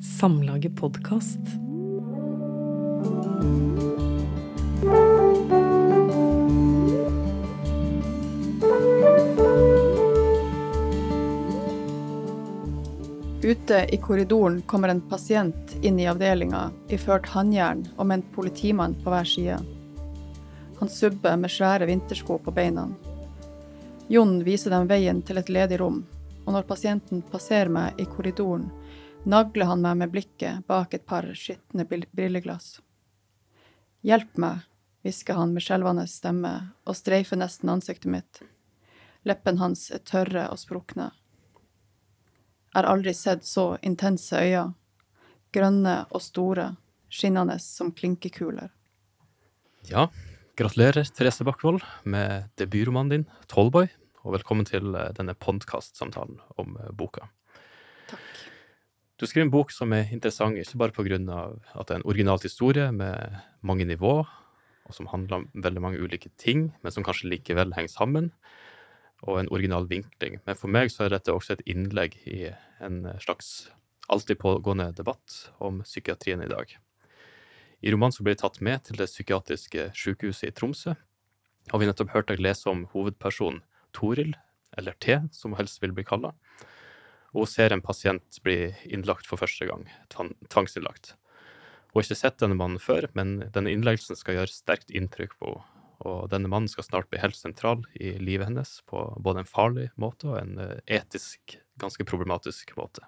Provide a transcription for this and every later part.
Samlaget podkast. Ute i korridoren kommer en pasient inn i avdelinga iført håndjern og med en politimann på hver side. Han subber med svære vintersko på beina. Jon viser dem veien til et ledig rom, og når pasienten passerer meg i korridoren, nagler han meg med blikket bak et par skitne brilleglass. Hjelp meg, hvisker han med skjelvende stemme og streifer nesten ansiktet mitt. Leppene hans er tørre og sprukne. Jeg har aldri sett så intense øyne. Grønne og store, skinnende som klinkekuler. Ja, gratulerer, Therese Bakkvold, med debutromanen din, 'Tallboy', og velkommen til eh, denne podkast-samtalen om eh, boka. Takk. Du skriver en bok som er interessant, ikke bare pga. at det er en originalt historie med mange nivå, og som handler om veldig mange ulike ting, men som kanskje likevel henger sammen, og en original vinkling. Men for meg så er dette også et innlegg i en slags alltid pågående debatt om psykiatrien i dag. I romanen så blir jeg tatt med til det psykiatriske sykehuset i Tromsø, og vi nettopp hørt deg lese om hovedpersonen Toril, eller T, som hun helst vil bli kalla, og hun ser en pasient bli innlagt for første gang, tvangsinnlagt. Hun har ikke sett denne mannen før, men denne innleggelsen skal gjøre sterkt inntrykk på henne. Og denne mannen skal snart bli helt sentral i livet hennes på både en farlig måte og en eh, etisk ganske problematisk måte.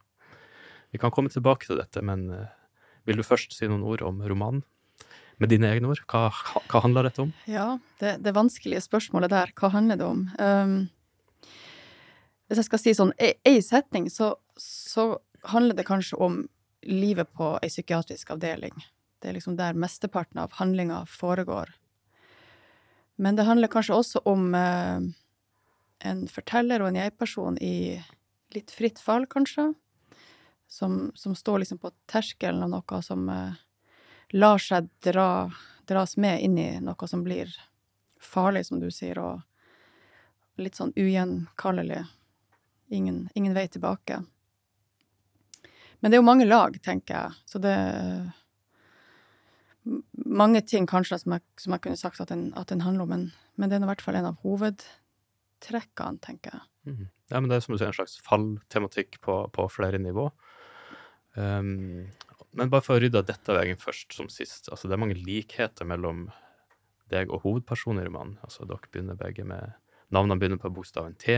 Vi kan komme tilbake til dette, men eh, vil du først si noen ord om romanen? Med dine egne ord, hva, hva handler dette om? Ja, det, det vanskelige spørsmålet der, hva handler det om? Um, hvis jeg skal si sånn ei setning, så, så handler det kanskje om livet på ei psykiatrisk avdeling. Det er liksom der mesteparten av handlinga foregår. Men det handler kanskje også om eh, en forteller og en jeg-person i litt fritt fall, kanskje. Som, som står liksom på terskelen av noe som eh, lar seg dra, dras med inn i noe som blir farlig, som du sier, og litt sånn ugjenkallelig. Ingen, ingen vei tilbake. Men det er jo mange lag, tenker jeg, så det er mange ting kanskje som jeg, som jeg kunne sagt at den, at den handler om, men, men det er i hvert fall en av hovedtrekkene, tenker jeg. Mm. Ja, men det er som du sier, en slags falltematikk på, på flere nivå. Um, men bare for å rydde dette veien først som sist. altså Det er mange likheter mellom deg og hovedpersonen i romanen. Altså, dere begynner begge med Navnene begynner på bokstaven T.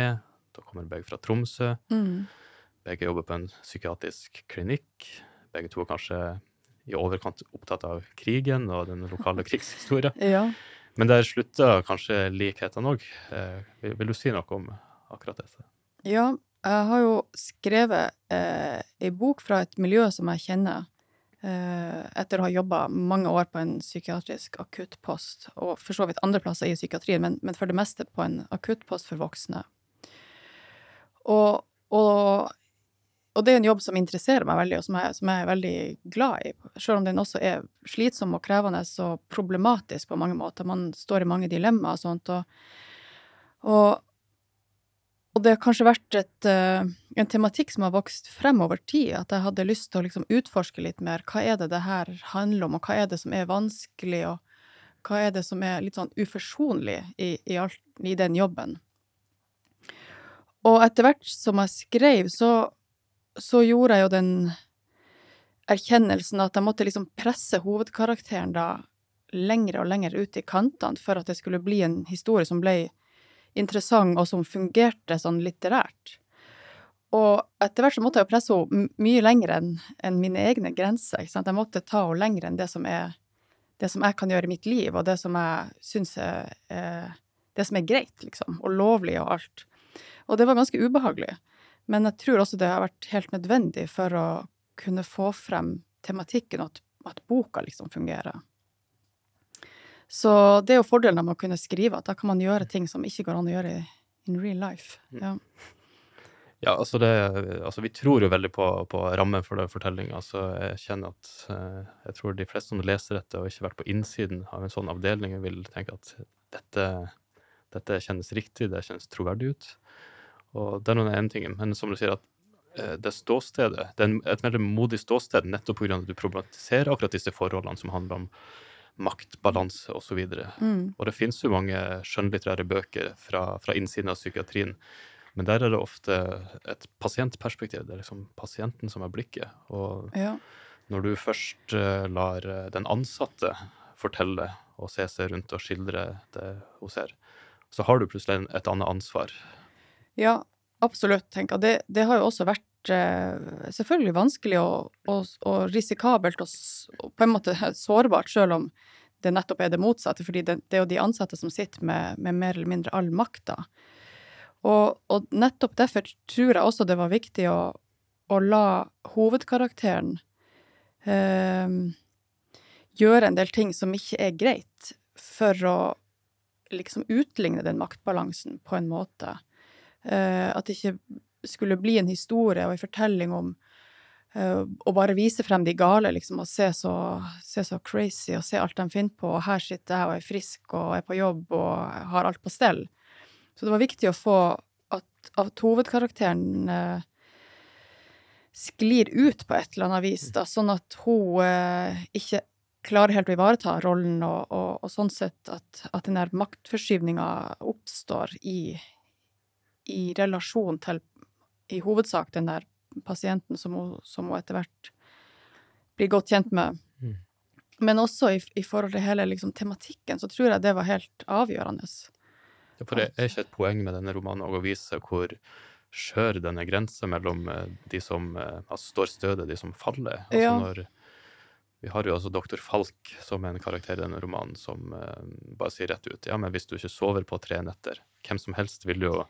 Da kommer begge fra Tromsø. Mm. Begge jobber på en psykiatrisk klinikk. Begge to er kanskje i overkant opptatt av krigen og den lokale krigshistorien. ja. Men der slutter kanskje likhetene òg. Eh, vil, du si noe om akkurat dette? Ja, jeg har jo skrevet eh, ei bok fra et miljø som jeg kjenner, eh, etter å ha jobba mange år på en psykiatrisk akuttpost, og for så vidt andre plasser i psykiatrien, men, men for det meste på en akuttpost for voksne. Og, og og det er en jobb som interesserer meg veldig, og som jeg, som jeg, er veldig glad i. Selv om den også er slitsom og krevende og problematisk på mange måter. Man står i mange dilemmaer og sånt. Og, og, det har kanskje vært et, uh, en tematikk som har vokst frem over tid. At jeg hadde lyst til å liksom utforske litt mer. Hva er det det her handler om, og hva er det som er vanskelig, og hva er det som er litt sånn uforsonlig i, i, alt, i den jobben. Og etter hvert som jeg skrev, så så gjorde jeg jo den erkjennelsen at jeg måtte liksom presse hovedkarakteren da lengre og lengre ut i kantene for at det skulle bli en historie som ble interessant, og som fungerte sånn litterært. Og etter hvert så måtte jeg jo presse henne mye lenger enn en mine egne grenser. ikke sant? Jeg måtte ta henne lenger enn det som, er, det som jeg kan gjøre i mitt liv, og det som jeg syns er, er det som er greit, liksom, og lovlig og alt. Og det var ganske ubehagelig. Men jeg tror også det har vært helt nødvendig for å kunne få frem tematikken, at, at boka liksom fungerer. Så det er jo fordelen med å kunne skrive, at da kan man gjøre ting som ikke går an å gjøre in real life. Mm. Ja. Ja, altså, det, altså vi tror jo veldig på, på rammen for den fortellinga. Altså jeg kjenner at eh, jeg tror de fleste som leser dette og ikke har vært på innsiden av en sånn avdeling, vil tenke at dette, dette kjennes riktig, det kjennes troverdig ut. Og det er den ene tingen. Men som du sier, at eh, det ståstedet, det er et veldig modig ståsted nettopp pga. at du problematiserer akkurat disse forholdene som handler om makt, balanse osv. Mm. Og det finnes jo mange skjønnlitterære bøker fra, fra innsiden av psykiatrien, men der er det ofte et pasientperspektiv. Det er liksom pasienten som er blikket. Og Ja. når du først eh, lar eh, den ansatte fortelle og se seg rundt og skildre det hun ser, så har du plutselig et annet ansvar. Ja, absolutt, tenker jeg. Det, det har jo også vært eh, selvfølgelig vanskelig og, og, og risikabelt og, og på en måte sårbart, selv om det nettopp er det motsatte. fordi det, det er jo de ansatte som sitter med, med mer eller mindre all makta. Og, og nettopp derfor tror jeg også det var viktig å, å la hovedkarakteren eh, gjøre en del ting som ikke er greit, for å liksom utligne den maktbalansen på en måte. Eh, at det ikke skulle bli en historie og en fortelling om eh, å bare vise frem de gale, liksom, og se så, se så crazy, og se alt de finner på, og her sitter jeg og er frisk og er på jobb og har alt på stell. Så det var viktig å få at, at hovedkarakteren eh, sklir ut på et eller annet vis, da, sånn at hun eh, ikke klarer helt å ivareta rollen, og, og, og sånn sett at, at den der maktforskyvninga oppstår i, i relasjon til i hovedsak den der pasienten som hun, som hun etter hvert blir godt kjent med. Mm. Men også i, i forhold til hele liksom, tematikken, så tror jeg det var helt avgjørende. Ja, For det er ikke et poeng med denne romanen å vise hvor skjør denne grensa mellom eh, de som eh, altså står stødig, de som faller. Altså Ja. når Vi har jo altså doktor Falk som er en karakter i denne romanen som eh, bare sier rett ut ja, men hvis du ikke sover på tre netter Hvem som helst vil jo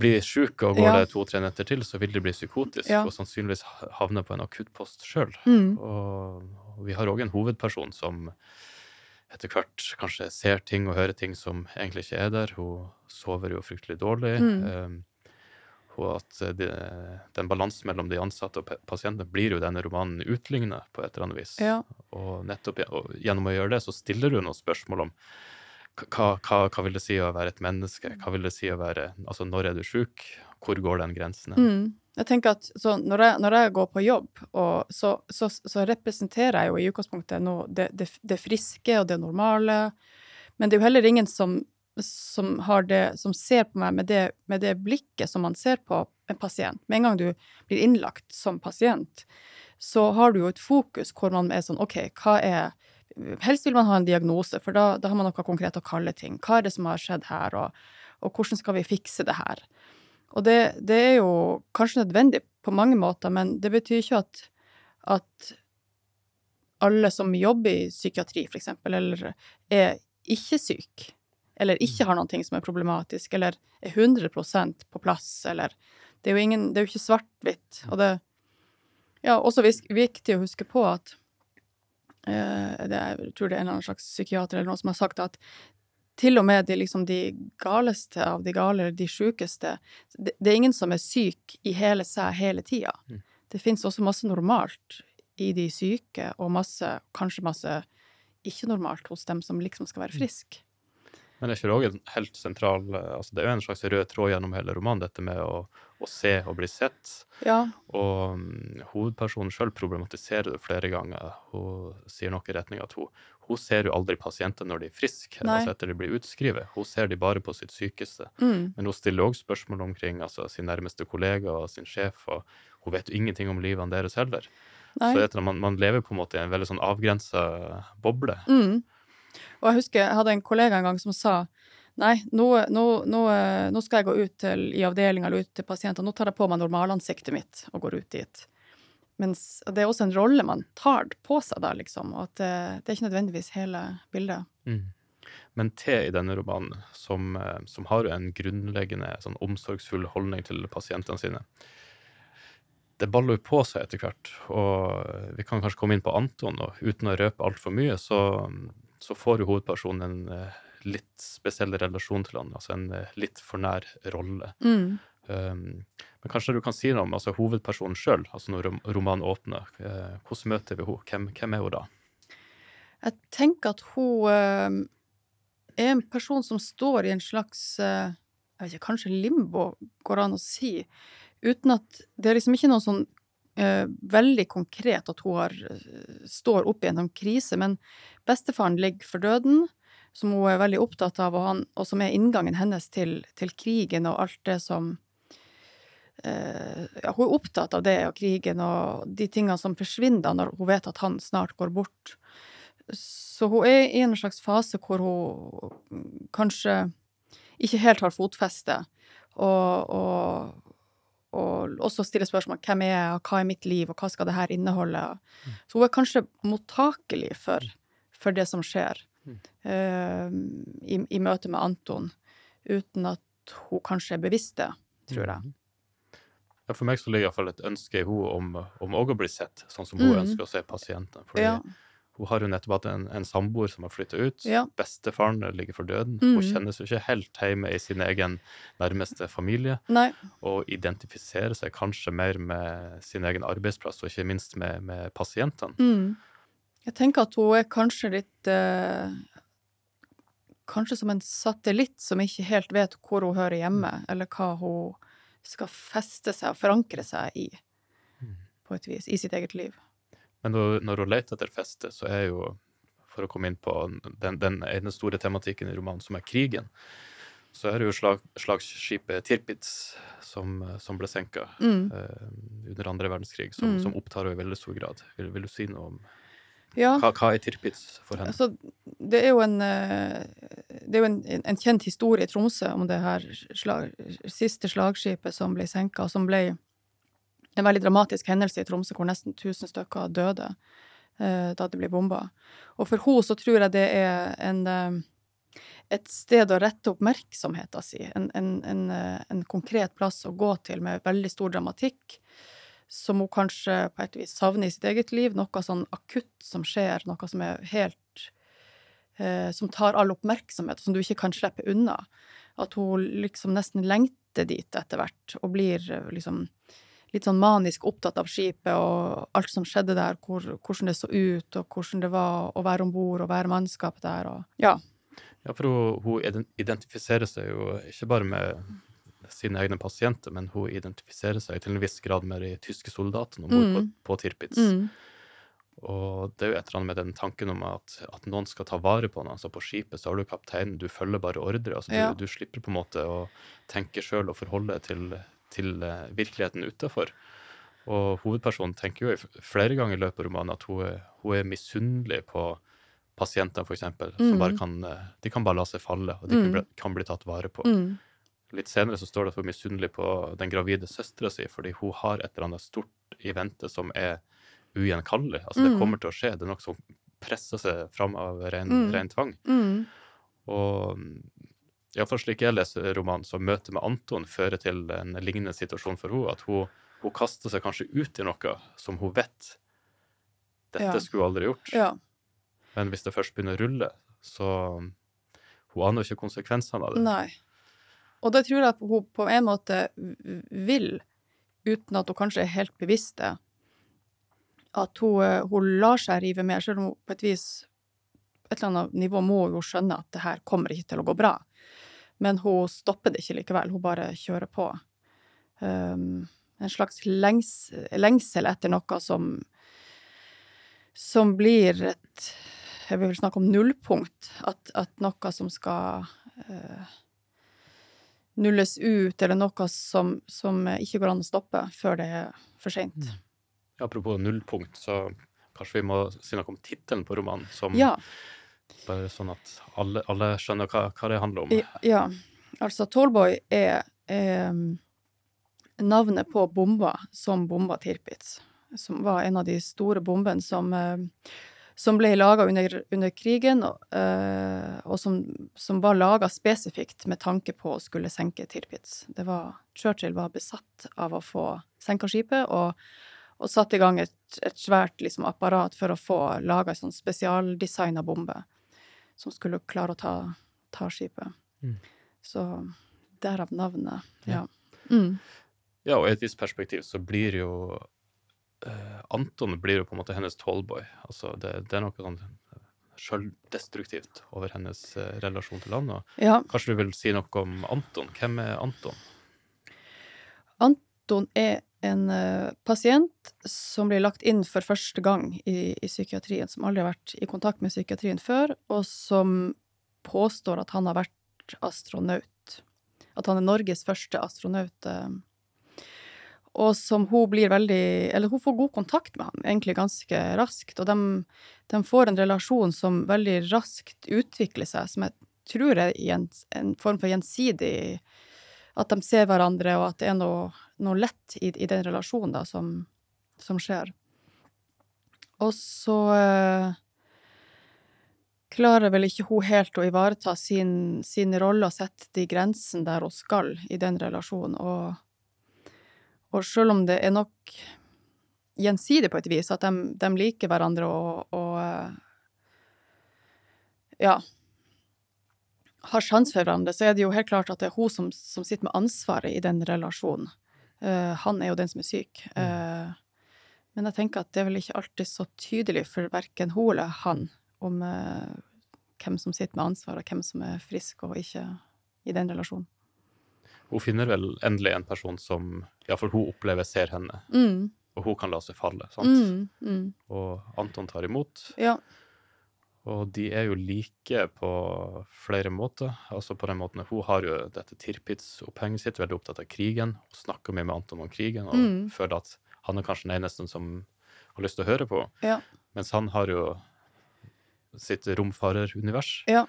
bli sjuk, og går Ja. det to-tre netter til, så vil de bli psykotisk Ja. og sannsynligvis havne på en akuttpost sjøl. Mm. Og, vi har òg en hovedperson som etter hvert kanskje ser ting og hører ting som egentlig ikke er der. Hun sover jo fryktelig dårlig. Mm. Um, og at de, den balansen mellom de ansatte og pa- pasientene blir jo denne romanen utlignet på et eller annet vis. Ja. Og nettopp og gjennom å gjøre det, så stiller hun noen spørsmål om hva, hva, hva vil det si å være et menneske? Hva vil det si å være Altså, når er du sjuk? Hvor går den grensen? Mm. Jeg tenker at når, jeg, når jeg går på jobb, så, så, så representerer jeg jo i utgangspunktet det, det, det friske og det normale, men det er jo heller ingen som, som, det, som ser på meg med med det blikket som man ser på en pasient. Med en gang du blir innlagt som pasient, så har du jo et fokus hvor man er sånn OK, hva er Helst vil man ha en diagnose, for da, da har man noe konkret å kalle ting. Hva er det som har skjedd her, og, og hvordan skal vi fikse det her? Og det, det er jo kanskje nødvendig på mange måter, men det betyr ikke at, at alle som jobber i psykiatri, eksempel, eller er ikke syk, eller ikke har noe som er problematisk, eller er 100% på plass, eller Det er jo, ingen, det er jo ikke svart-hvitt. Og det ja, også viktig å huske på at det er, Jeg tror det er en eller annen slags psykiater eller noen som har sagt at til og med de, liksom, de galeste av de gale, eller de sjukeste det, det er ingen som er syk i hele seg hele tida. Mm. Det fins også masse normalt i de syke, og masse, kanskje masse ikke normalt hos dem som liksom skal være friske. Men det er ikke òg en helt sentral eh, altså Det er jo en slags rød tråd gjennom hele romanen, dette med å, å se og bli sett. Ja. Og um, hovedpersonen sjøl problematiserer det flere ganger. Hun sier noe i retning at hun, hun ser jo aldri pasienter når de er friske, altså etter de blir utskrevet. Hun ser de bare på sitt sykeste. Mm. Men hun stiller òg spørsmål omkring altså, sin nærmeste kollega og sin sjef, og hun vet jo ingenting om livene deres heller. Nei. Så man, man lever på en måte i en veldig sånn avgrensa boble. Mm. Og jeg husker jeg hadde en kollega en gang som sa nei, nå, nå, nå, eh, nå skal jeg gå ut til, i avdelinga eller ut til pasienter, nå tar jeg på meg normalansiktet mitt og går ut dit. Mens det er også en rolle man tar på seg da, liksom, og at det, det er ikke nødvendigvis hele bildet. Mm. Men T i denne romanen, som, eh, som har en grunnleggende sånn omsorgsfull holdning til pasientene sine, det baller jo på seg etter hvert. Og vi kan kanskje komme inn på Anton, og uten å røpe altfor mye, så, så får jo hovedpersonen en eh, litt spesiell relasjon til han, altså en eh, litt for nær rolle. Mm. Um, men kanskje du kan si noe om altså, hovedpersonen sjøl, altså når romanen åpner. Eh, hvordan møter vi henne? Hvem, hvem er hun da? Jeg tenker at hun er en person som står i en slags jeg vet ikke, kanskje limbo, går an å si. uten at Det er liksom ikke noen sånn veldig konkret at hun har, eh, står oppe i en sånn krise, men bestefaren ligger for døden, som hun er veldig opptatt av, og, han, og som er inngangen hennes til, til krigen og alt det som eh, ja, Hun er opptatt av det og krigen og de tingene som forsvinner når hun vet at han snart går bort. Så hun er i en slags fase hvor hun kanskje ikke helt har fotfeste, og, og, og også stille spørsmål hvem er jeg, og hva er mitt liv, og hva skal det her inneholde? Så hun er kanskje mottakelig for, for det som skjer uh, i, i møte med Anton, uten at hun kanskje er bevisst det, tror jeg. Ja, for meg så ligger iallfall et ønske i henne om òg å bli sett, sånn som hun Mm. ønsker å se pasienten. Fordi Ja. Hun har jo nettopp hatt en, en samboer som har flytta ut. Ja. Bestefaren ligger for døden. Mm. Hun kjennes jo ikke helt hjemme i sin egen nærmeste familie. Nei. Og identifiserer seg kanskje mer med sin egen arbeidsplass, og ikke minst med, med pasientene. Mm. Jeg tenker at hun er kanskje litt eh, Kanskje som en satellitt som ikke helt vet hvor hun hører hjemme, eller hva hun skal feste seg og forankre seg i, Mm. på et vis, i sitt eget liv. Men når, hun leter etter feste, så er jo, for å komme inn på den, den ene store tematikken i romanen, som er krigen, så er det jo slag, slagsskipet Tirpitz som, som ble senka Mm. eh, under andre verdenskrig, som, Mm. som opptar henne i veldig stor grad. Vil, vil du si noe om Ja, hva, hva er Tirpitz for henne? altså, det er jo en eh, Det er jo en, en kjent historie i Tromsø om det her slag, siste slagskipet som ble senka, som ble en veldig dramatisk hendelse i Tromsø, hvor nesten 1000 stykker døde eh, da det ble bomba. Og for henne så tror jeg det er en eh, et sted å rette oppmerksomheten sin, en, en, en, eh, en konkret plass å gå til med veldig stor dramatikk, som hun kanskje på et vis savner i sitt eget liv, noe sånn akutt som skjer, noe som er helt eh, Som tar all oppmerksomhet, som du ikke kan slippe unna. At hun liksom nesten lengter dit etter hvert, og blir eh, liksom litt sånn manisk opptatt av skipet og alt som skjedde der, hvor, hvordan det så ut, og hvordan det var å være om bord og være mannskap der, og ja. Ja, for hun, hun identifiserer seg jo ikke bare med sine egne pasienter, men hun identifiserer seg til en viss grad med de tyske soldatene om bord på, Mm. på Tirpitz. Mm. Og det er jo et eller annet med den tanken om at, at noen skal ta vare på henne. Altså på skipet så har du kapteinen, du følger bare ordre. Altså Ja. du, du slipper på en måte å tenke sjøl og forholde deg til, til eh, virkeligheten utafor. Og hovedpersonen tenker jo flere ganger i løpet av romanen at hun hun er misunnelig på pasienter, som Mm. bare kan, eh, de kan bare la seg falle, og de kan, Mm. bli, kan bli tatt vare på. Mm. Litt senere så står det at hun er misunnelig på den gravide søstera si, fordi hun har et eller annet stort i vente som er ugjenkallelig. Altså, det Mm. kommer til å skje. Det er noe som presser seg fram av ren, Mm. ren tvang. Mm. Og iallfall slik jeg leser romanen, så møtet med Anton fører til en lignende situasjon for henne. At hun, hun kaster seg kanskje ut i noe som hun vet dette Ja. skulle hun aldri gjort. Ja. Men hvis det først begynner å rulle, så Hun aner jo ikke konsekvensene av det. Nei. Og det tror jeg at hun på en måte vil, uten at hun kanskje er helt bevisst det. At hun, eh, hun lar seg rive med, selv om hun på et vis et eller annet nivå må hun jo skjønne at det her kommer ikke til å gå bra. Men hun stopper det ikke likevel, hun bare kjører på. Um, en slags lengs, lengsel etter noe som som blir et Jeg vil snakke om nullpunkt. At, at noe som skal uh, nulles ut, eller noe som, som ikke går an å stoppe før det er for seint. Apropos nullpunkt, så kanskje vi må si noe om tittelen på romanen, som Ja, bare sånn at alle, alle skjønner hva, hva det handler om. ja. Altså, Tallboy er eh, navnet på bomba som bomba Tirpitz. Som var en av de store bombene som, eh, som ble laga under, under krigen, og, eh, og som, som var laga spesifikt med tanke på å skulle senke Tirpitz. Var, Churchill var besatt av å få senka skipet, og, og satte i gang et, et svært liksom, apparat for å få laga en sånn spesialdesigna bombe som skulle klare å ta, ta skipet. Mm. Så derav navnet. Ja. Ja. Mm. Ja, og i et visst perspektiv så blir jo uh, Anton blir jo på en måte hennes tallboy. Altså det, det er noe sånn sjøldestruktivt over hennes uh, relasjon til han. Ja. kanskje du vil si noe om Anton? Hvem er Anton? Anton er en eh, pasient som blir lagt inn for første gang i, i psykiatrien, som aldri har vært i kontakt med psykiatrien før, og som påstår at han har vært astronaut. At han er Norges første astronaut. eh, og som hun blir veldig Eller hun får god kontakt med ham, egentlig ganske raskt. Og de, de får en relasjon som veldig raskt utvikler seg, som jeg tror er en, en form for gjensidig At de ser hverandre, og at det er noe, noe lett i, i den relasjonen da, som, som skjer. Og så eh, klarer vel ikke hun helt å ivareta sin, sin rolle og sette de grensene der hun skal i den relasjonen. Og, og selv om det er nok gjensidig på et vis, at de, de liker hverandre og, og eh, ja, har sjans for hverandre, så er det jo helt klart at det er hun som, som sitter med ansvaret i den relasjonen. Eh, han er jo den som er syk. Eh, men jeg tenker at det er vel ikke alltid så tydelig for verken hun eller han om uh, hvem som sitter med ansvar, og hvem som er frisk og ikke i den relasjonen. Hun finner vel endelig en person som iallfall hun opplever ser henne, Mm, og hun kan la seg falle. sant? mm, mm. Og Anton tar imot. Ja. Og de er jo like på flere måter. Altså på den måten Hun har jo dette Tirpitz-opphenget sitt, veldig opptatt av krigen. Hun snakker mye med Anton om krigen, og Mm. føler at han er kanskje den eneste som har lyst til å høre på. Ja. Mens han har jo sitt romfarerunivers. Ja.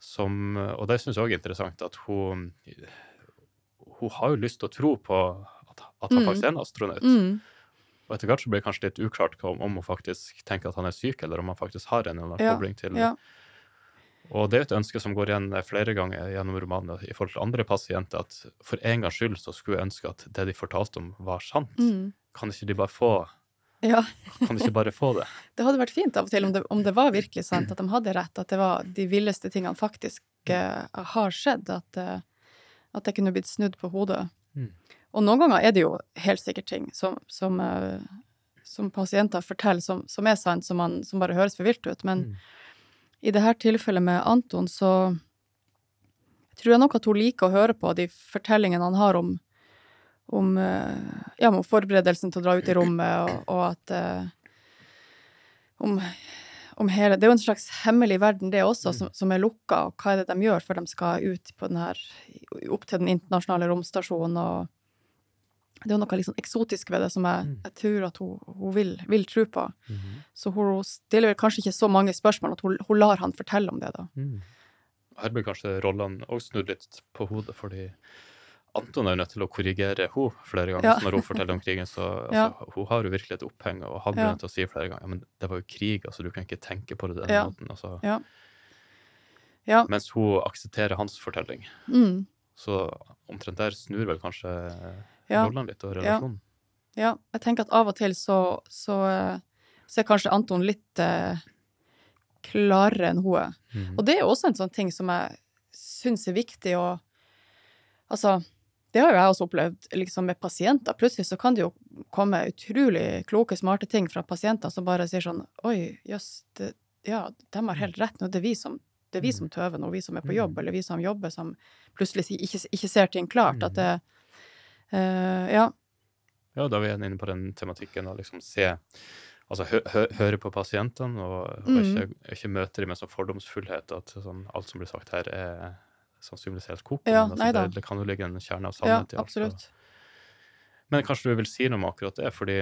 Som, og det syns jeg òg er interessant, at hun Hun har jo lyst til å tro på at, at han Mm. faktisk er en astronaut. Mm. Og etter hvert så blir det kanskje litt uklart om, om hun faktisk tenker at han er syk, eller om han faktisk har en eller annen kobling til Ja. Og det er et ønske som går igjen flere ganger gjennom romanen i forhold til andre pasienter, at for en gangs skyld så skulle jeg ønske at det de fortalte om, var sant. Mm. Kan ikke de bare få ja. Kan de ikke bare få det? Det hadde vært fint av og til om det, om det var virkelig sant, at de hadde rett, at det var de villeste tingene faktisk uh, har skjedd, at, uh, at det kunne blitt snudd på hodet. Mm. Og noen ganger er det jo helt sikkert ting som, som, eh, som pasienter forteller som, som er sant, som, man, som bare høres for vilt ut. Men Mm. i dette tilfellet med Anton, så tror jeg nok at hun liker å høre på de fortellingene han har om, om, eh, ja, om forberedelsen til å dra ut i rommet, og, og at eh, om, om hele Det er jo en slags hemmelig verden, det også, som, som er lukka, og hva er det de gjør før de skal ut på den her Opp til den internasjonale romstasjonen, og Det er noe sånn eksotisk ved det som jeg, Mm. jeg tror at hun, hun vil, vil tro på. Mhm. Så hun stiller vel kanskje ikke så mange spørsmål, at hun, hun lar han fortelle om det, da. Mm. Her blir kanskje rollene òg snudd litt på hodet, fordi Anton er jo nødt til å korrigere hun flere ganger. Ja. Når hun forteller om krigen, så Ja. altså, hun har jo virkelig et oppheng, og han blir Ja. nødt til å si flere ganger ja, men det var jo krig, altså du kan ikke tenke på det den Ja. måten. Altså. Ja. Ja. Mens hun aksepterer hans fortelling. Mm. Så omtrent der snur vel kanskje Ja. rollene litt, og relasjonen. Ja, jeg tenker at av og til så, så, eh, så er kanskje Anton litt eh, klarere enn hun er. Mm. Og det er jo også en sånn ting som jeg syns er viktig å Altså, det har jo jeg også opplevd liksom med pasienter. Plutselig så kan det jo komme utrolig kloke, smarte ting fra pasienter som bare sier sånn Oi, jøss, ja, de har helt rett. Nå det er vi som det er vi som tøver nå, vi som er på jobb, Mm. eller vi som jobber, som plutselig ikke, ikke ser ting klart. At Mm. det Ja. Ja, da er vi igjen inne på den tematikken å liksom se Altså hø hø høre på pasientene, og, og Mm. ikke, ikke møte dem med sånn fordomsfullhet. At sånn, alt som blir sagt her, er sannsynligvis helt kokt. Ja, altså, det, det kan jo ligge en kjerne av Ja, i alt. og-. Men kanskje du vil si noe om akkurat det, fordi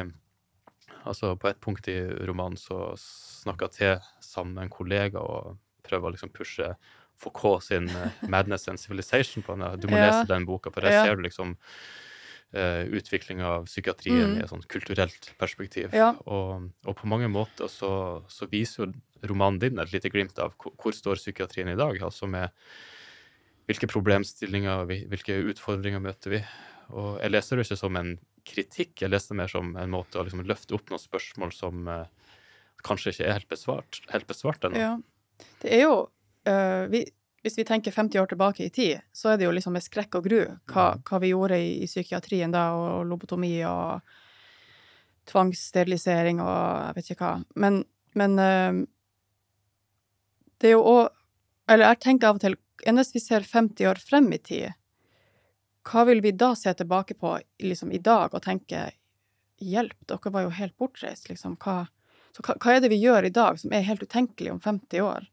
altså, på et punkt i romanen så snakker til sammen med en kollega og prøver å liksom pushe Foucault sin eh, 'Madness and Civilization' på henne. Du må Ja. lese den boka, for der ser du liksom uh, utviklinga av psykiatrien Mm. i et sånt kulturelt perspektiv. Ja. Og, og på mange måter så, så viser jo romanen din et lite glimt av hvor, hvor står psykiatrien i dag, altså med hvilke problemstillinger, vi- hvilke utfordringer møter vi. Og jeg leser det ikke som en kritikk, jeg leser det mer som en måte å liksom løfte opp noen spørsmål som eh, kanskje ikke er helt besvart, helt besvart ennå. Ja. Det er jo uh, vi, Hvis vi tenker 50 år tilbake i tid, så er det jo liksom med skrekk og gru hva, hva vi gjorde i, i psykiatrien da, og lobotomi og tvangssterilisering og jeg vet ikke hva. Men, men øh, det er jo òg Eller jeg tenker av og til Enest vi ser 50 år frem i tid, hva vil vi da se tilbake på liksom, i dag og tenke Hjelp, dere var jo helt bortreist, liksom. Hva, så hva, hva, er det vi gjør i dag som er helt utenkelig om 50 år?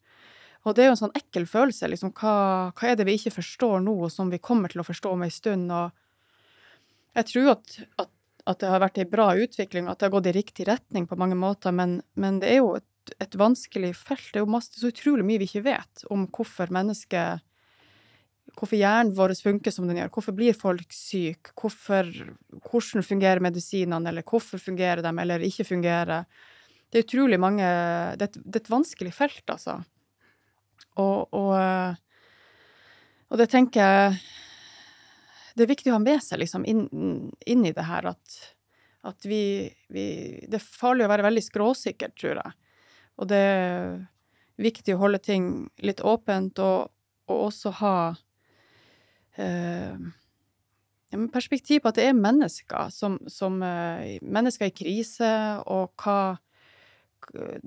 Og det er jo en sånn ekkel følelse, liksom. Hva, hva er det vi ikke forstår nå, som vi kommer til å forstå om ei stund? Og jeg tror at, at, at, det har vært ei bra utvikling, at det har gått i riktig retning på mange måter, men, men det er jo et, et, vanskelig felt. Det er jo masse, så utrolig mye vi ikke vet om hvorfor mennesket Hvorfor hjernen vår funker som den gjør. Hvorfor blir folk syke? Hvorfor, hvordan fungerer medisinene, eller hvorfor fungerer de, eller ikke fungerer? Det er utrolig mange Det er et, det er et vanskelig felt, altså. Og, og, og det tenker jeg det er viktig å ha med seg liksom, inn, inn i det her at, at vi, vi, Det er farlig å være veldig skråsikker, tror jeg. Og det er viktig å holde ting litt åpent, og, og også ha eh, perspektiv på at det er mennesker som, som eh, Mennesker i krise, og hva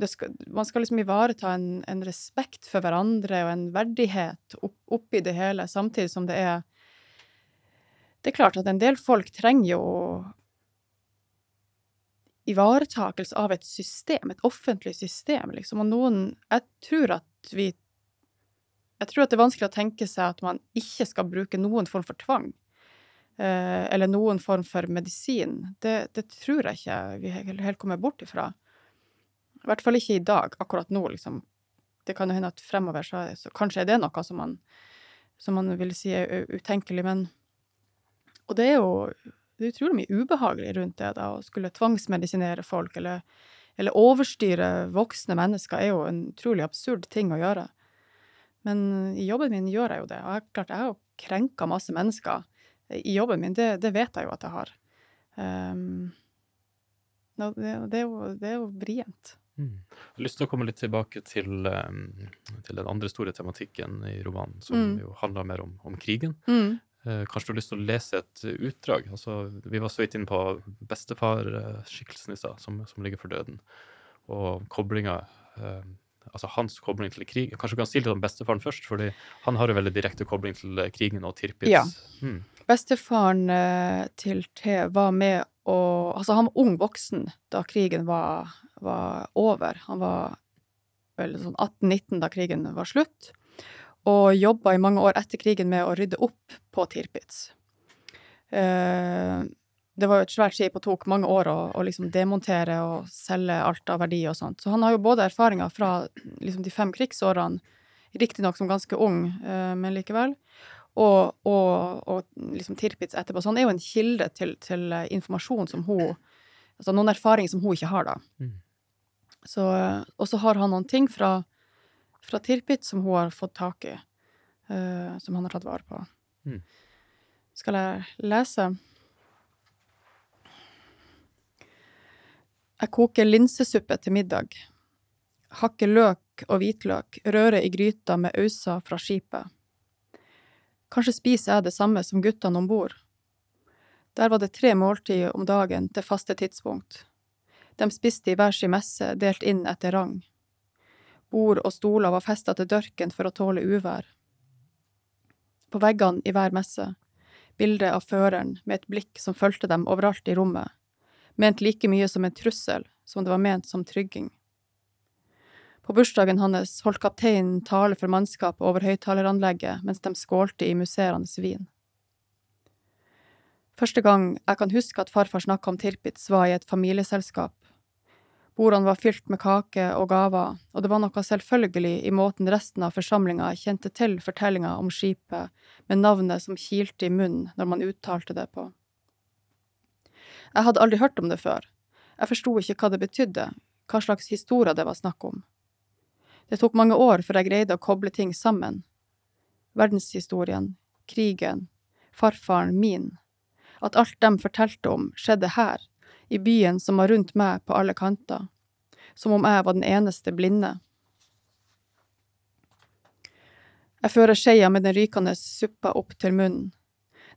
skal, Man skal liksom ivareta en, en, respekt for hverandre og en verdighet opp, oppi det hele, samtidig som det er det er klart at en del folk trenger jo ivaretakelse av et system, et offentlig system, liksom. Og noen Jeg tror at vi Jeg tror at det er vanskelig å tenke seg at man ikke skal bruke noen form for tvang. Eh, eller noen form for medisin. Det, det, tror jeg ikke vi helt kommer bort ifra. I hvert fall ikke i dag, akkurat nå, liksom. Det kan jo hende at fremover så, så kanskje er det noe som man, som man vil si er utenkelig, men og det er jo det er utrolig mye ubehagelig rundt det, da, å skulle tvangsmedisinere folk eller, eller overstyre voksne mennesker, er jo en utrolig absurd ting å gjøre. Men i jobben min gjør jeg jo det, og jeg, klart, jeg har jo krenka masse mennesker i jobben min, det, det, vet jeg jo at jeg har. Um, det, det, er jo, det er jo vrient. Mm. Jeg har lyst til å komme litt tilbake til, um, til den andre store tematikken i romanen, som mm. jo handler mer om, om krigen. Mm. Eh, kanskje du har lyst til å lese et utdrag? Altså, vi var så vidt inne på bestefarskikkelsen i stad, som, som, ligger for døden. Og koblinga eh, Altså hans kobling til krig. Kanskje du kan si litt om bestefaren først, fordi han har jo veldig direkte kobling til krigen og Tirpitz. Ja. Mm. Bestefaren eh, til T var med og Altså, han var ung voksen da krigen var, var over. Han var vel sånn 18-19 da krigen var slutt og jobba i mange år etter krigen med å rydde opp på Tirpitz. Eh, det var jo et svært skip og tok mange år å, å liksom demontere og selge alt av verdi og sånt. Så han har jo både erfaringer fra liksom de fem krigsårene, riktignok som ganske ung, eh, men likevel, og, og, og liksom Tirpitz etterpå. Så han er jo en kilde til, til informasjon som hun Altså noen erfaringer som hun ikke har, da. Mm. Så, og så har han noen ting fra fra Tirpitz som hun har fått tak i, uh, som han har tatt vare på. Mm. Skal jeg lese? Jeg koker linsesuppe til middag. Hakker løk og hvitløk, rører i gryta med ausa fra skipet. Kanskje spiser jeg det samme som guttene om bord. Der var det tre måltider om dagen til faste tidspunkt. De spiste i hver sin messe, delt inn etter rang. Bord og stoler var festa til dørken for å tåle uvær. På veggene i hver messe, bildet av føreren med et blikk som fulgte dem overalt i rommet, ment like mye som en trussel som det var ment som trygging. På bursdagen hans holdt kapteinen tale for mannskapet over høyttaleranlegget mens de skålte i musserende vin. Første gang jeg kan huske at farfar snakka om Tirpitz, var i et familieselskap. Bordene var fylt med kake og gaver, og det var noe selvfølgelig i måten resten av forsamlinga kjente til fortellinga om skipet med navnet som kilte i munnen når man uttalte det på. Jeg hadde aldri hørt om det før, jeg forsto ikke hva det betydde, hva slags historie det var snakk om. Det tok mange år før jeg greide å koble ting sammen. Verdenshistorien, krigen, farfaren min, at alt de fortalte om, skjedde her, i byen som var rundt meg på alle kanter, som om jeg var den eneste blinde. Jeg fører skeia med den rykende suppa opp til munnen,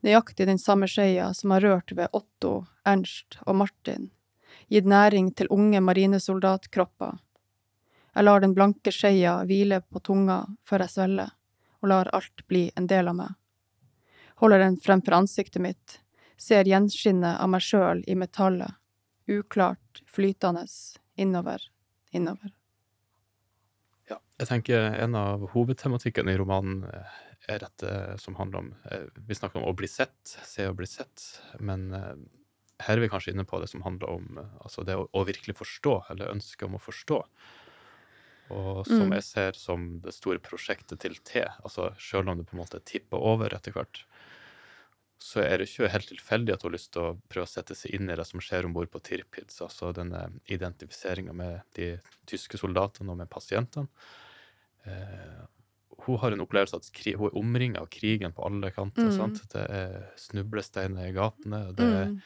nøyaktig den samme skeia som har rørt ved Otto, Ernst og Martin, gitt næring til unge marinesoldatkropper. Jeg lar den blanke skeia hvile på tunga før jeg svelger, og lar alt bli en del av meg. Holder den fremfor ansiktet mitt. Ser gjenskinnet av meg sjøl i metallet. Uklart, flytende. Innover, innover. Ja, jeg tenker en av hovedtematikkene i romanen eh, er dette som handler om eh, Vi snakker om å bli sett, se og bli sett, men eh, her er vi kanskje inne på det som handler om altså det å, å virkelig forstå, eller ønsket om å forstå. Og som Mm. jeg ser som det store prosjektet til T, altså selv om det på en måte tipper over etter hvert, så er det ikke helt tilfeldig at hun har lyst til å prøve å sette seg inn i det som skjer om bord på Tirpitz, altså denne identifiseringa med de tyske soldatene og med pasientene. Eh, hun har en opplevelse av at kri, hun er omringa av krigen på alle kanter. Mm. Det er snublesteiner i gatene. det er Mm.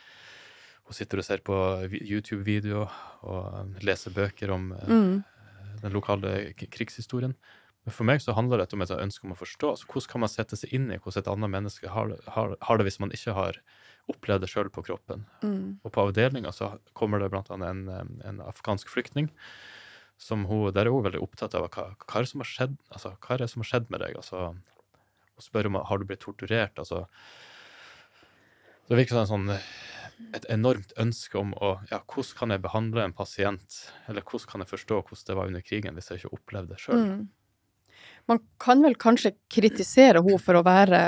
Hun sitter og ser på YouTube-videoer og leser bøker om eh, Mm. den lokale krigshistorien. Men for meg så handler dette om et ønske om å forstå. Altså, hvordan kan man sette seg inn i hvordan et annet menneske har, har, har det hvis man ikke har opplevd det sjøl på kroppen? Mm. Og på avdelinga så kommer det blant annet en, en afghansk flyktning. Som hun, der er hun veldig opptatt av hva, hva, er det som har skjedd, altså, hva er det som har skjedd med deg. Altså, hun spør om har du blitt torturert. altså Det virker som en sånn, et enormt ønske om å ja, hvordan kan jeg behandle en pasient, eller hvordan kan jeg forstå hvordan det var under krigen hvis jeg ikke opplevde det sjøl. Mm. Man kan vel kanskje kritisere henne for å være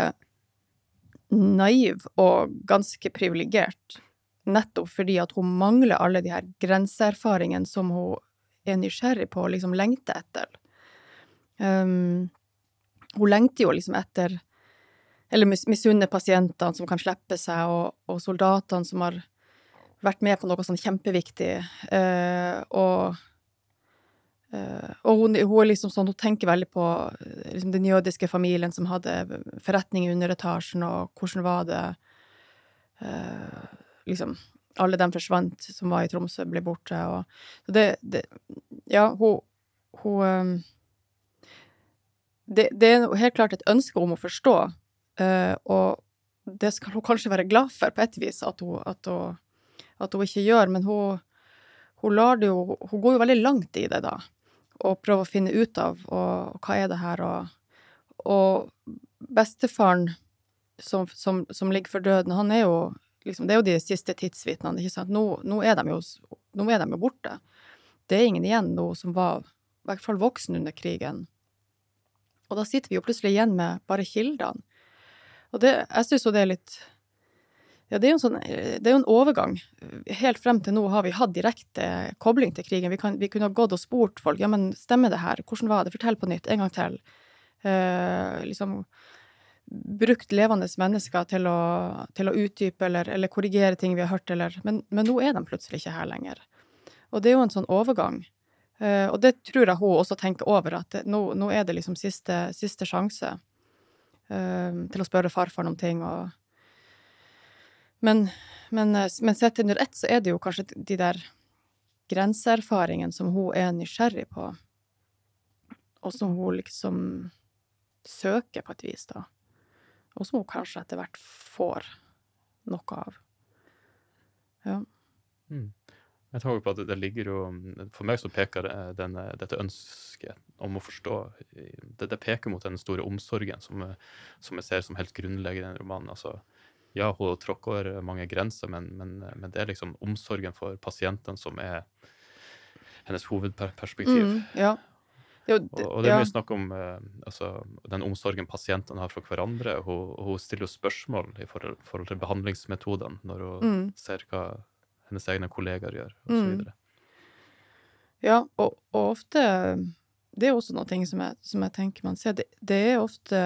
naiv og ganske privilegert, nettopp fordi at hun mangler alle de her grenseerfaringene som hun er nysgjerrig på og liksom lengter etter. Um, hun lengter jo liksom etter Eller mis misunner pasientene som kan slippe seg, og, og soldatene som har vært med på noe sånn kjempeviktig. uh, og og hun, hun er liksom sånn, hun tenker veldig på eh, liksom, den jødiske familien som hadde forretning i underetasjen, og hvordan var det eh, Liksom, alle dem forsvant som var i Tromsø, ble borte, og så det, det Ja, hun, hun eh, det, det er helt klart et ønske om å forstå, eh, og det skal hun kanskje være glad for, på et vis, at hun, at hun, at hun ikke gjør, men hun, hun lar det jo Hun går jo veldig langt i det, da og prøve å finne ut av og, hva er det her, og, og bestefaren som, som, som ligger for døden, han er jo liksom, det er jo de siste tidsvitnene, ikke sant. Nå, nå, er jo, nå er de jo borte. Det er ingen igjen nå som var i hvert fall voksen under krigen. Og da sitter vi jo plutselig igjen med bare kildene. Og det, jeg syns jo det er litt ja, det er sånn, det er jo en overgang. Helt frem til nå har vi hatt direkte kobling til krigen. Vi, kan, vi kunne ha gått og spurt folk ja, men stemmer det her, hvordan var det, fortell på nytt, en gang til. Eh, liksom brukt levende mennesker til å, til å utdype eller, eller, korrigere ting vi har hørt, eller men, men, nå er de plutselig ikke her lenger. Og det er jo en sånn overgang. Eh, og det tror jeg hun også tenker over, at det, nå, nå, er det liksom siste, siste sjanse eh, til å spørre farfaren om ting. og men, men, men sett under ett så er det jo kanskje de der grenseerfaringene som hun er nysgjerrig på, og som hun liksom søker på et vis, da. Og som hun kanskje etter hvert får noe av. Ja. Mm. Jeg tror på at det ligger jo For meg så peker denne, dette ønsket om å forstå det, det, peker mot den store omsorgen som, som jeg ser som helt grunnleggende i den romanen. altså ja, hun tråkker over mange grenser, men, men, men, det er liksom omsorgen for pasienten som er hennes hovedperspektiv. Mm, ja. Jo, det, og, det er mye ja. snakk om uh, altså, den omsorgen pasientene har for hverandre. Hun, hun stiller jo spørsmål i forhold, forhold til behandlingsmetodene når hun mm. ser hva hennes egne kollegaer gjør, osv. Mm. Ja, og, og, ofte Det er også noe som jeg, som jeg tenker man ser. Det, det er ofte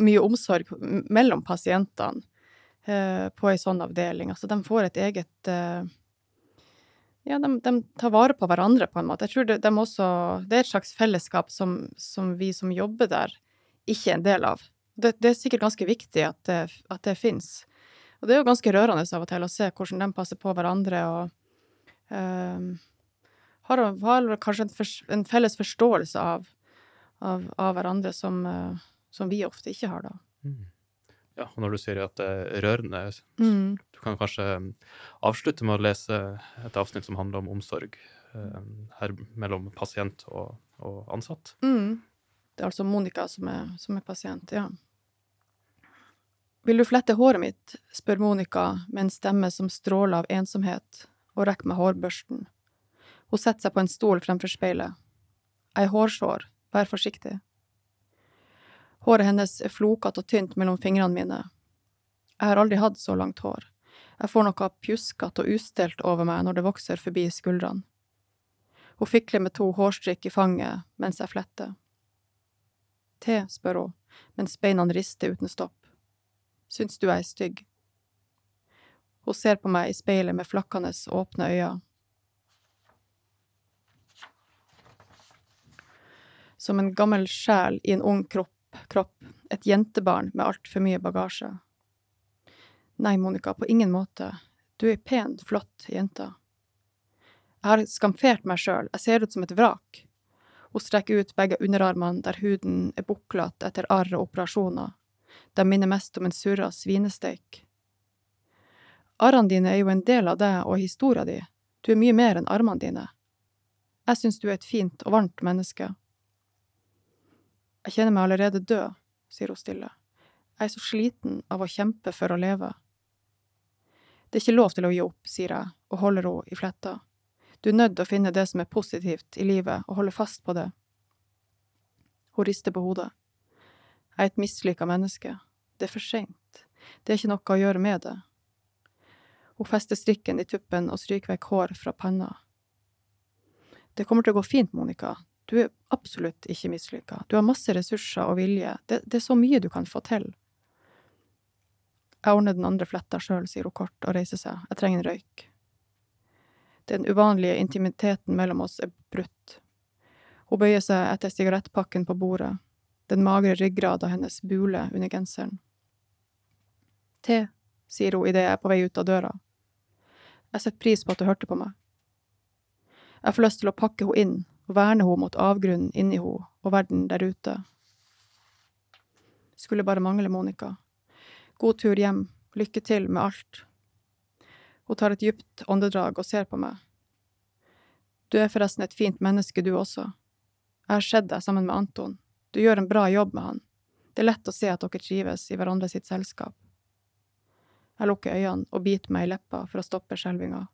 mye omsorg mellom pasientene eh, på ei sånn avdeling. Altså, de får et eget eh, Ja, de, de, tar vare på hverandre, på en måte. Jeg tror det, de også, det er et slags fellesskap som, som, vi som jobber der, ikke er en del av. Det, det er sikkert ganske viktig at det, at det fins. Og det er jo ganske rørende av og til å se hvordan de passer på hverandre og eh, har, har, kanskje en, for, en, felles forståelse av, av, av hverandre som eh, som vi ofte ikke har, da. Mm. Ja, og når du sier at det er rørende, mm. du kan kanskje avslutte med å lese et avsnitt som handler om omsorg eh, her mellom pasient og, og ansatt. Mm. Det er altså Monica som er, som er pasient, ja. Vil du flette håret mitt, spør Monica med en stemme som stråler av ensomhet, og rekker meg hårbørsten. Hun setter seg på en stol fremfor speilet. Er hårsår, vær forsiktig. Håret hennes er flokete og tynt mellom fingrene mine. Jeg har aldri hatt så langt hår. Jeg får noe pjuskete og ustelt over meg når det vokser forbi skuldrene. Hun fikler med to hårstrikk i fanget mens jeg fletter. Te, spør hun, mens beina rister uten stopp. Syns du jeg er stygg? Hun ser på meg i speilet med flakkende, åpne øyne. Som en gammel sjel i en ung kropp, kropp, et jentebarn med altfor mye bagasje. Nei, Monica, på ingen måte. Du er ei pen, flott jente. Jeg har skamfert meg sjøl, jeg ser ut som et vrak. Hun strekker ut begge underarmene der huden er buklete etter arr og operasjoner. De minner mest om en surra svinesteik. Arrene dine er jo en del av deg og historia di, du er mye mer enn armene dine. Jeg syns du er et fint og varmt menneske. Jeg kjenner meg allerede død, sier hun stille. Jeg er så sliten av å kjempe for å leve. Det er ikke lov til å gi opp, sier jeg og holder henne i fletta. Du er nødt til å finne det som er positivt i livet, og holde fast på det. Hun rister på hodet. Jeg er et mislykka menneske. Det er for seint. Det er ikke noe å gjøre med det. Hun fester strikken i tuppen og stryker vekk hår fra panna. Det kommer til å gå fint, Monica. Du er absolutt ikke mislykka. Du har masse ressurser og vilje. Det, det er så mye du kan få til. Jeg ordner den andre fletta sjøl, sier hun kort og reiser seg, jeg trenger en røyk. Den uvanlige intimiteten mellom oss er brutt. Hun bøyer seg etter sigarettpakken på bordet, den magre ryggrada hennes buler under genseren. Te, sier hun idet jeg er på vei ut av døra. Jeg setter pris på at du hørte på meg. Jeg får lyst til å pakke henne inn og verne henne mot avgrunnen inni henne og verden der ute. Skulle bare mangle Monica. God tur hjem, lykke til med alt. Hun tar et dypt åndedrag og ser på meg. Du er forresten et fint menneske, du også. Jeg har sett deg sammen med Anton. Du gjør en bra jobb med han. Det er lett å se at dere trives i hverandre sitt selskap. Jeg lukker øynene og biter meg i leppa for å stoppe skjelvinga.